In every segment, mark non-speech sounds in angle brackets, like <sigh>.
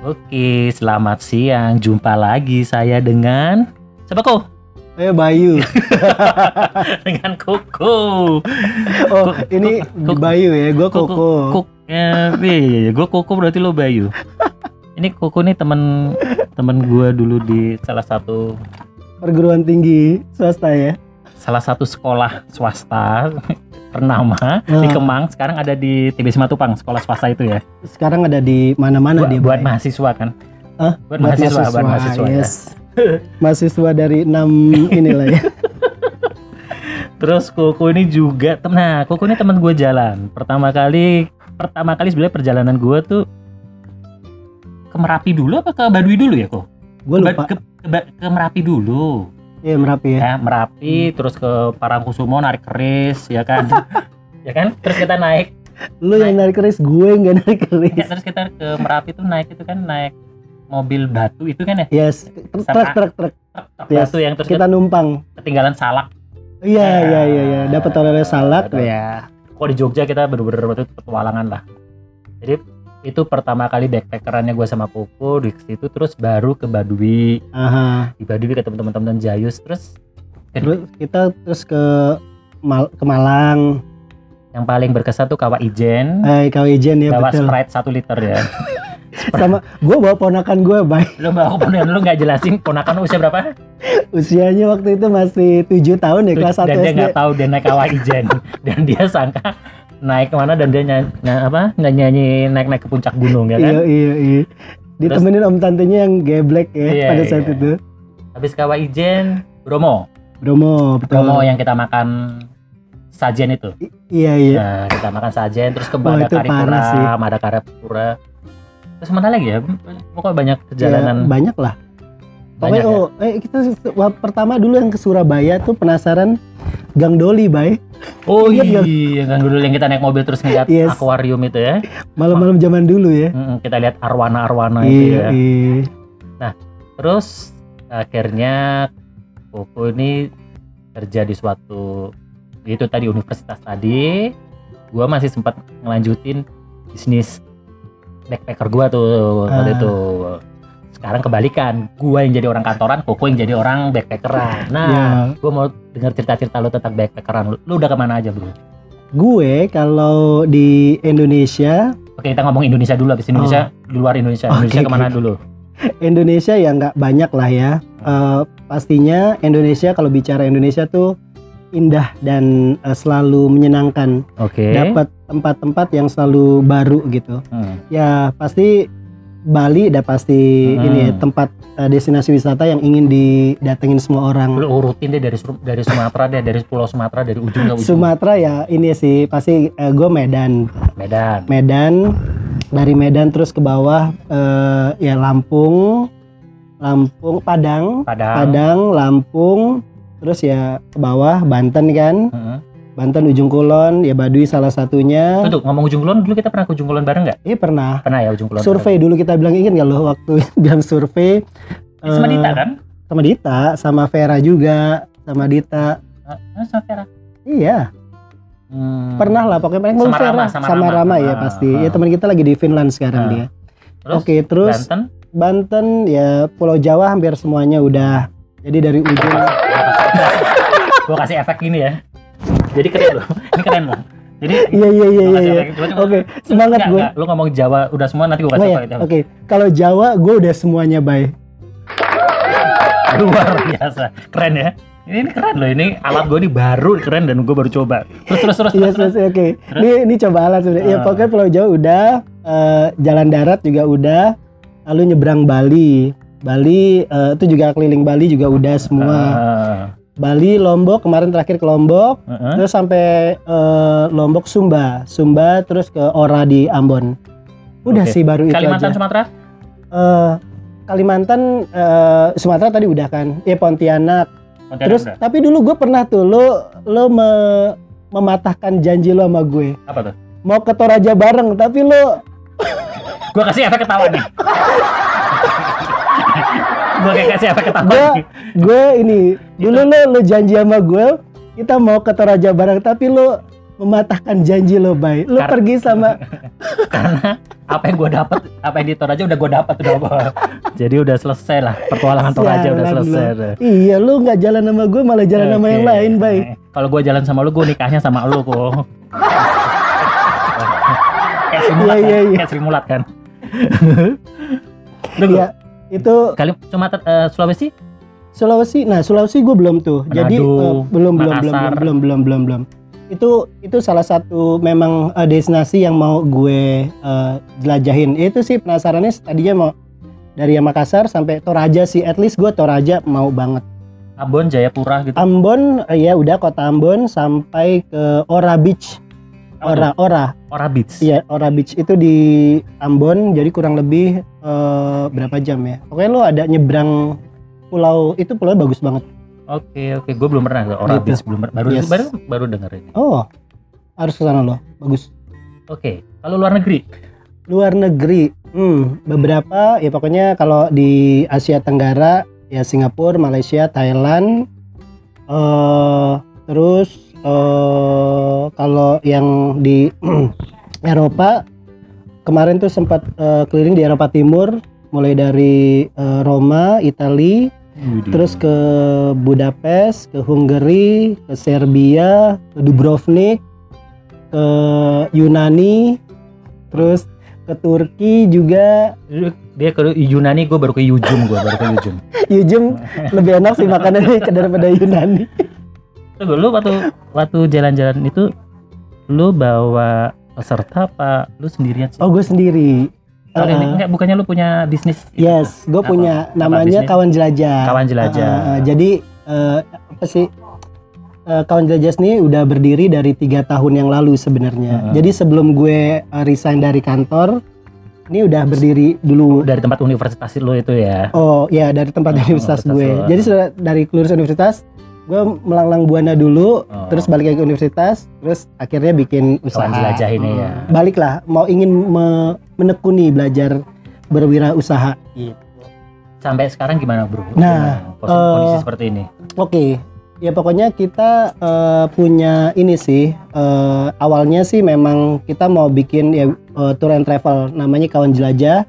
Oke, selamat siang. Jumpa lagi saya dengan siapa kok? Eh Bayu. <laughs> dengan Koko. Oh, ini Koko. Bayu ya, gue Koko. Koko. Kok, eh, iya, iya, iya. gue Koko berarti lo Bayu. Ini Koko nih temen temen gue dulu di salah satu Perguruan tinggi swasta ya. Salah satu sekolah swasta <laughs> ternama di Ah. Kemang. Sekarang ada di TB Simatupang, sekolah swasta itu ya. Sekarang ada di mana-mana buat, dia. buat Bay. mahasiswa kan? Hah? Buat, mahasiswa, buat mahasiswa ya. yes. <laughs> mahasiswa dari enam <laughs> inilah ya. Terus Koko ini juga, tem- nah Koko ini teman gue jalan. Pertama kali, pertama kali sebenarnya perjalanan gue tuh ke Merapi dulu apa ke Baduy dulu ya kok? Gue lupa. ke, ke, ke Merapi dulu. Iya Merapi ya. Ya, Merapi, terus ke Parangkusumo narik keris, ya kan? <laughs> ya kan? Terus kita naik, Lu yang narik keris, gue nggak narik ya, keris. terus kita ke Merapi tuh naik itu kan naik mobil batu itu kan ya? Yes. Truk truk truk. Truk Yes. batu yang terus Kita numpang. ketinggalan salak. Iya Ya. iya iya iya. Dapat oleh salad Ada. ya. kok di Jogja kita bener-bener waktu itu petualangan lah jadi itu pertama kali backpackerannya gue sama Koko di situ terus baru ke Baduy Aha. di Baduy ketemu teman-teman Jayus terus Terus kita terus ke Mal- ke Malang. yang paling berkesan tuh Kawa Ijen Eh, kau ijen ya bawa betul. Sprite satu liter ya <laughs> Sama gue bawa ponakan gue, baik. lu bawa kemudian lu nggak jelasin ponakan usia berapa Usianya waktu itu masih tujuh tahun ya, kelas 1 dan dia nggak tahu dia naik Kawa Ijen <laughs> dan dia sangka naik ke mana dan dia nyanyi, apa nggak nyanyi naik naik ke puncak gunung ya kan Iya, iya, iya. Ditemenin om tantenya yang geblek ya Iya, pada saat iya. itu. habis Kawa Ijen Bromo Bromo, betul. Bromo yang kita makan sajen itu I- Iya, iya. Nah, kita makan sajen terus ke Wah, itu Madakaripura, parah sih. Madakaripura. Terus mana lagi ya? Pokoknya banyak Ya, perjalanan banyak lah. Pokoknya ya. oh, eh, kita pertama dulu yang ke Surabaya tuh penasaran Gang Doli, Bay. Oh nggak? iya, kan dulu yang kita naik mobil terus ngeliat Yes. akuarium itu ya. Malam-malam zaman dulu ya. Mm, kita lihat arwana-arwana itu Iya, ya. iya. Terus akhirnya Koko ini kerja di suatu itu tadi universitas tadi. Gua masih sempat ngelanjutin bisnis backpacker gua tuh waktu Ah. itu. Sekarang kebalikan, gua yang jadi orang kantoran, Koko yang jadi orang backpackeran. Nah, Ya, gua mau dengar cerita-cerita lo tentang backpackeran lu. Lu udah ke mana aja, Bro? gue kalau di Indonesia, Oke, kita ngomong Indonesia dulu habis Indonesia di luar Indonesia. Oke, Indonesia ke mana oke. dulu? Indonesia ya nggak banyak lah ya. Eh, pastinya Indonesia kalau bicara Indonesia tuh indah dan eh, selalu menyenangkan. Oke. Dapat tempat-tempat yang selalu baru gitu. Hmm. Ya pasti Bali udah pasti Hmm. ini ya, tempat eh, destinasi wisata yang ingin didatengin semua orang. Lu urutin deh dari dari Sumatera deh, dari Pulau Sumatera dari ujung ke ujung. Sumatera ya ini sih pasti eh, gue Medan. Medan. Medan dari Medan terus ke bawah eh, ya Lampung, Lampung, Padang, Padang. Padang, Lampung, terus ya ke bawah Banten kan, Heeh. Banten ujung kulon, ya Baduy salah satunya. Tuh, ngomong ujung kulon dulu kita pernah ke ujung kulon bareng nggak? Eh pernah Pernah ya ujung kulon. survei dulu kita bilang ingin nggak lo waktu <laughs> bilang survei. Eh, Sama eh, Dita kan? sama Dita, sama Vera juga, sama Dita. Eh, sama Vera. Iya, Hmm. pernah lah pokoknya paling Sama Vera, Rama, sama sama Rama. Rama ya pasti. ah. Ya teman kita lagi di Finland sekarang Ah. dia. Terus Oke, terus Banten. Banten ya Pulau Jawa hampir semuanya udah. Jadi dari ujung Gua kasih, efek gini ya. Jadi keren loh. <laughs> Ini keren loh. Jadi Iya iya iya iya. kasih iya. Oke, semangat gue. Lu ngomong Jawa udah semua nanti Oh kasih ya, efek itu. oke. Kalau Jawa gue udah semuanya bay. Luar biasa. Keren ya. Ini, ini keren loh. Ini alat gua ini baru keren dan gua baru coba. Terus terus terus. Iya terus, yes, oke. Terus? Ini ini coba alat sebenarnya. Ya pokoknya Pulau Jawa udah, eh, jalan darat juga udah, lalu nyebrang Bali. Bali eh, itu juga keliling Bali juga udah semua. Ah, Bali, Lombok kemarin terakhir ke Lombok, Heeh. terus sampai eh, Lombok Sumba, Sumba terus ke Ora di Ambon. Udah Oke. sih baru itu Kalimantan aja. Sumatera? Eh, Kalimantan eh, Sumatera tadi udah kan. Ya Pontianak. Pontianak Terus udah. tapi dulu gue pernah tuh lo lo me- mematahkan janji lo sama gue. apa tuh? Mau ke Toraja bareng tapi lo Gua kasih efek ketawa nih. <laughs> gua kayak kasih efek ketawa. gue gue ini dulu lo lo janji sama gue kita mau ke Toraja bareng tapi lo mematahkan janji lo, Bay. Lo Kar- pergi sama <laughs> karena apa yang gue dapat apa yang di Toraja udah gue dapat udah Bang. jadi udah selesai lah petualangan Toraja udah selesai lo. Iya, lu nggak jalan sama gue malah jalan sama Oke. yang lain, Bay. kalau gue jalan sama lu gue nikahnya sama lu kok <laughs> kayak Sri Mulat Iya, iya, kan? iya. kayak Sri Mulat kan <laughs> lu Iya, itu kali cuma eh, Sulawesi Sulawesi. Nah, Sulawesi gue belum tuh. Jadi Manado, eh, belum, belum, belum, Makassar. belum, belum, belum, belum. Itu itu salah satu memang eh, destinasi yang mau gue eh, jelajahin. Itu sih penasarannya tadinya mau dari Makassar sampai Toraja sih. At least gue Toraja mau banget. Ambon Jayapura gitu Ambon, ya udah kota Ambon sampai ke Ora Beach. Ora, Ora. Ora Beach Iya, Ora Beach itu di Ambon, jadi kurang lebih eh, berapa jam ya? Pokoknya lo ada nyebrang pulau itu pulau bagus banget. Oke oke, gue belum pernah ke Ora Gitu. Beach belum baru Yes. baru baru denger ini. Oh, harus ke sana lo, bagus. Oke, kalau luar negeri, Luar negeri, hmm, beberapa ya pokoknya kalau di Asia Tenggara ya Singapura, Malaysia, Thailand, eh terus eh kalau yang di <clears throat> Eropa kemarin tuh sempat eh, keliling di Eropa Timur, mulai dari eh, Roma, Italia, terus ke Budapest, ke Hungary, ke Serbia, ke Dubrovnik, ke Yunani, terus ke Turki juga. dia ke Yunani, gue baru ke Yujum, gue baru ke Yujum. <laughs> Yujum lebih enak sih makanannya daripada Yunani. <laughs> Tunggu, lu waktu waktu jalan-jalan itu, lu bawa peserta apa? Lu sendirian sih? Oh gue sendiri. Ini Uh, enggak, bukannya lu punya bisnis? yes, gue Apa- punya apa namanya bisnis? kawan jelajah. Kawan jelajah. Uh, uh, jadi uh, apa sih? Uh, kawan jelajah ini udah berdiri dari tiga tahun yang lalu sebenarnya. Uh-uh. Jadi sebelum gue uh, resign dari kantor, ini udah berdiri dulu Dari tempat universitas lu itu ya? Oh ya dari tempat Oh, universitas universitas gue. lo. Jadi sudah dari lulus universitas, gue melanglang buana dulu, Oh. terus balik lagi ke universitas, terus akhirnya bikin usaha. Kawan jelajah ini ya. Balik lah, mau ingin me- menekuni belajar berwirausaha. Gitu. Sampai sekarang gimana bro? Nah, kondisi, kondisi eh, seperti ini. Oke, ya pokoknya kita eh, punya ini sih. eh, awalnya sih memang kita mau bikin ya eh, tour and travel, namanya kawan jelajah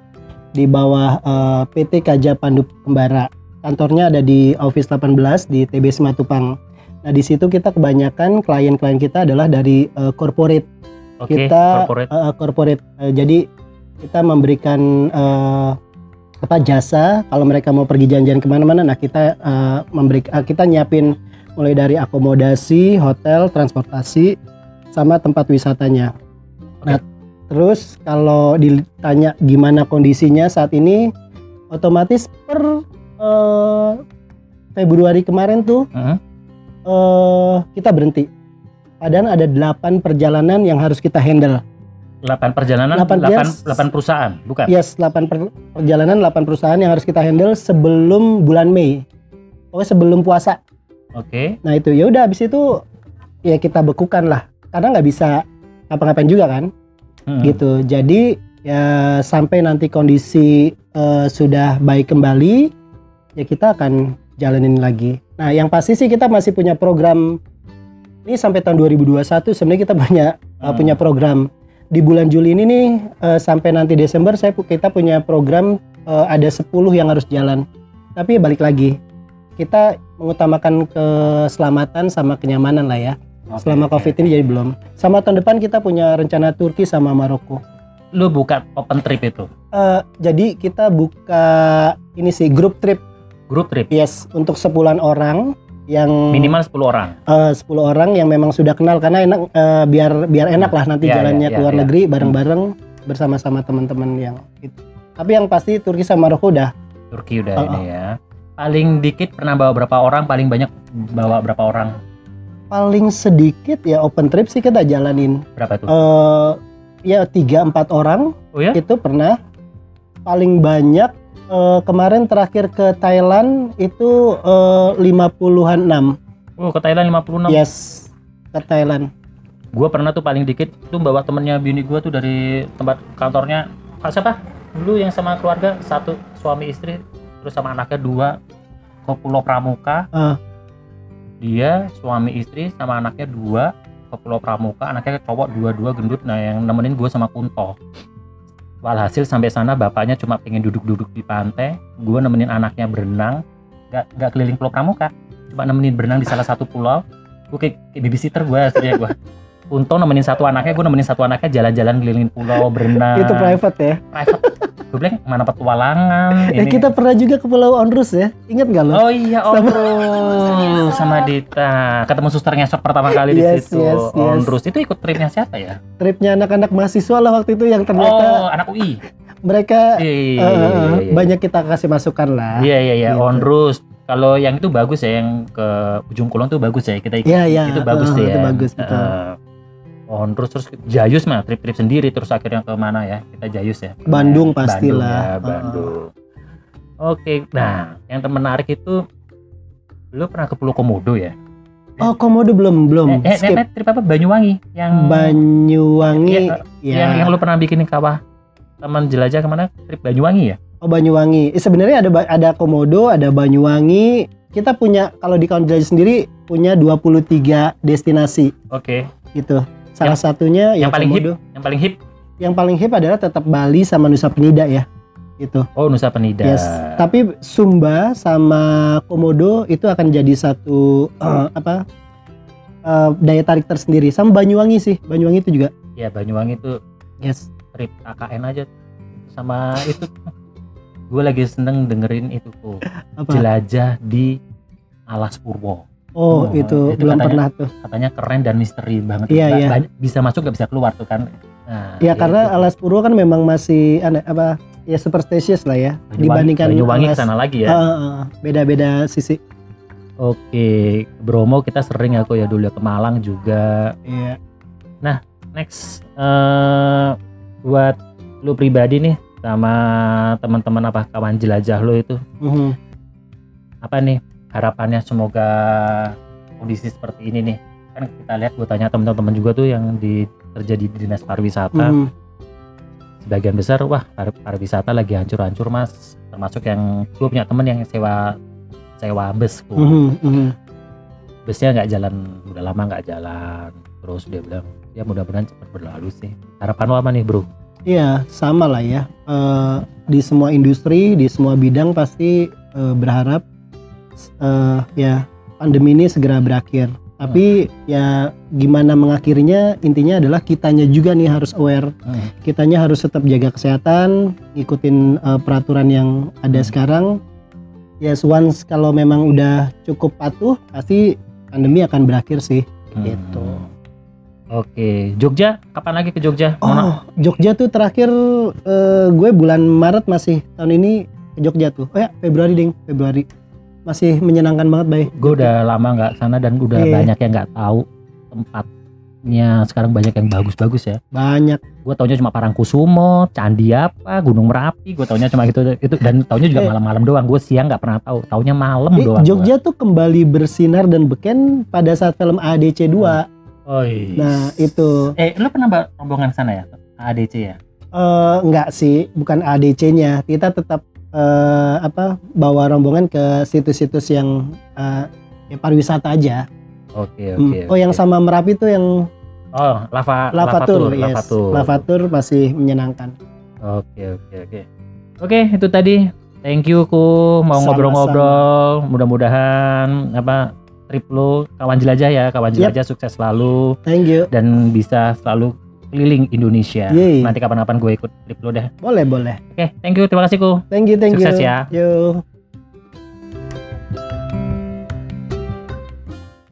di bawah eh, PT Kaja Pandu Kembara. Kantornya ada di Office 18 di TB Simatupang. Nah di situ kita kebanyakan klien-klien kita adalah dari eh, corporate. Oke, kita corporate. eh, corporate. Eh, jadi kita memberikan eh, apa jasa kalau mereka mau pergi jalan-jalan ke mana-mana. Nah kita eh, memberi eh, kita nyiapin mulai dari akomodasi, hotel, transportasi, sama tempat wisatanya. Nah terus kalau ditanya gimana kondisinya saat ini, otomatis per eh, Februari kemarin tuh Heeh. eh, kita berhenti. Padahal ada 8 perjalanan yang harus kita handle. 8 perjalanan, Delapan 8, yes. 8 perusahaan, bukan? Yes, 8 per- perjalanan, 8 perusahaan yang harus kita handle sebelum bulan Mei. Pokoknya sebelum puasa. Oke. Nah itu ya udah habis itu ya kita bekukan lah. Karena nggak bisa ngapa-ngapain juga kan, Hmm. gitu. Jadi ya sampai nanti kondisi eh, sudah baik kembali, ya kita akan jalanin lagi. Nah yang pasti sih kita masih punya program ini sampai tahun 2021 sebenarnya kita banyak uh, Hmm. punya program di bulan Juli ini nih uh, sampai nanti Desember saya kita punya program uh, ada 10 yang harus jalan. Tapi balik lagi kita mengutamakan keselamatan sama kenyamanan lah ya. Oke, Selama Covid ini jadi belum. Sama tahun depan kita punya rencana Turki sama Maroko. Lu buka open trip itu, Uh, jadi kita buka ini sih grup trip grup trip, yes untuk sepuluhan orang yang minimal 10 orang. eh, 10 orang yang memang sudah kenal karena enak eh, biar biar enak lah nanti Ya, jalannya ya, ke luar ya. negeri bareng-bareng bersama-sama teman-teman yang itu. Tapi yang pasti Turki sama Maroko udah Turki udah Oh, ini ya. Paling dikit pernah bawa berapa orang, paling banyak bawa berapa orang? paling sedikit ya open trip sih kita jalanin. Berapa tuh? eh ya tiga empat orang oh ya? itu pernah. Paling banyak eh, kemarin terakhir ke Thailand itu eh, 50-an enam. Oh, ke Thailand 56. Yes, ke Thailand. Gua pernah tuh paling dikit tuh bawa temennya bini gua tuh dari tempat kantornya. Ah, siapa? Dulu yang sama keluarga satu suami istri terus sama anaknya dua ke Pulau Pramuka. Ah. Dia suami istri sama anaknya dua ke Pulau Pramuka anaknya cowok dua-dua gendut nah yang nemenin gue sama Kunto walhasil sampai sana bapaknya cuma pengen duduk-duduk di pantai. Gue nemenin anaknya berenang. Nggak nggak keliling Pulau Pramuka. Cuma nemenin berenang di salah satu pulau. Gue kayak, kayak babysitter gue aslinya gue Kunto nemenin satu anaknya gue nemenin satu anaknya jalan-jalan kelilingin pulau berenang. Itu private ya? Private gue bilang mana petualangan eh ini kita pernah juga ke Pulau Onrus ya ingat nggak lo Oh iya Om Rus sama Dita ketemu suster ngesok pertama kali di Yes, situ yes, yes. Om Rus itu ikut tripnya siapa ya? tripnya anak-anak mahasiswa lah waktu itu yang ternyata Oh anak UI mereka Iya iya eh, iya, eh, iya, iya. banyak kita kasih masukan lah Iya iya iya Gitu. On Rus kalau yang itu bagus ya yang ke ujung kulon tuh bagus ya kita ikut Iya, iya. itu bagus Eh, sih itu ya bagus, betul. Eh, On Rus terus Jayus mah trip-trip sendiri terus akhirnya ke mana ya? Kita Jayus ya? Bandung Ya, pastilah. Bandung, ya, Bandung. Oke nah yang menarik itu lu pernah ke Pulau Komodo ya? oh komodo belum belum. Eh, eh, skip. eh, trip apa? Banyuwangi yang Banyuwangi. Iya, ya yang yang lu pernah bikin kawah taman jelajah ke mana? Trip Banyuwangi ya? Oh Banyuwangi. Eh, sebenarnya ada ada komodo ada Banyuwangi. Kita punya kalau di Kawan Jelajah sendiri punya 23 destinasi. Oke. Gitu salah satunya yang ya paling hip? komodo yang paling hip yang paling hip adalah tetap Bali sama Nusa Penida ya gitu oh Nusa Penida Yes, tapi Sumba sama Komodo itu akan jadi satu eh, <clears throat> apa eh, daya tarik tersendiri. Sama Banyuwangi sih, Banyuwangi itu juga. ya Banyuwangi itu Yes. trip KKN aja sama itu <laughs> gue lagi seneng dengerin itu tuh Apa? jelajah di Alas Purwo Oh, Oh, itu, itu belum katanya- pernah tuh. katanya keren dan misteri banget Iya, iya. bisa masuk gak bisa keluar tuh kan nah, Ya karena itu. Alas Purwo kan memang masih aneh, apa ya superstitious lah ya Banyuwangi, dibandingkan Banyuwangi Alas. ke sana lagi ya Ah, ah, ah. beda-beda sisi. Oke, Bromo kita sering aku ya dulu ya ke Malang juga. Iya. Next, eh buat lu pribadi nih sama teman-teman apa kawan jelajah lu itu Mhm. apa nih harapannya semoga kondisi seperti ini nih kan kita lihat gue tanya teman-teman juga tuh yang di kerja di dinas pariwisata Mhm. sebagian besar wah par- pariwisata lagi hancur-hancur mas termasuk yang gue punya temen yang sewa sewa bus. Mhm, mhm. busnya nggak jalan udah lama nggak jalan terus dia bilang ya mudah-mudahan cepat berlalu sih harapan lo apa nih bro Iya, sama lah ya. Eh, di semua industri, di semua bidang pasti eh, berharap eh, ya pandemi ini segera berakhir. Tapi ya gimana mengakhirinya intinya adalah kitanya juga nih harus aware. Kitanya harus tetap jaga kesehatan, ngikutin eh, peraturan yang ada Hmm. sekarang. Yes, once kalau memang udah cukup patuh, pasti pandemi akan berakhir sih. Gitu. Hmm. oke Jogja kapan lagi ke Jogja Oh, Jogja tuh terakhir eh, gue bulan Maret masih tahun ini ke Jogja tuh. Oh ya, Februari ding, Februari. Masih menyenangkan banget, Bay. gue udah lama nggak sana dan udah Iya. banyak yang nggak tahu tempatnya sekarang banyak yang bagus-bagus ya Banyak. gue taunya cuma Parangkusumo, Candi apa, Gunung Merapi, gue taunya cuma gitu itu dan taunya juga Eh. malam-malam doang. Gue siang nggak pernah tahu, taunya malam Eh, doang. Jogja tuh kembali bersinar dan beken pada saat film ADC 2. gua. Oh iya. Nah, itu Eh, lu pernah bawa rombongan sana ya? ADC ya? eh enggak sih, bukan ADC-nya. Kita tetap eh, apa bawa rombongan ke situs-situs yang eh, ya pariwisata aja. Oke, Hmm. oke. oh, yang oke. sama Merapi tuh yang Oh, lava Lavatur, yes. Lavatur. Lavatur masih menyenangkan. Oke, oke, oke. Oke, itu tadi. Thank you ku mau ngobrol-ngobrol. Mudah-mudahan apa trip lu kawan jelajah ya, kawan Yep. jelajah sukses selalu Thank you. dan bisa selalu keliling Indonesia. Yeay. Nanti kapan-kapan gue ikut trip lu deh. Boleh, boleh. Oke, thank you. Terima kasih ku. Thank you, thank Sukses you. ya. Yo.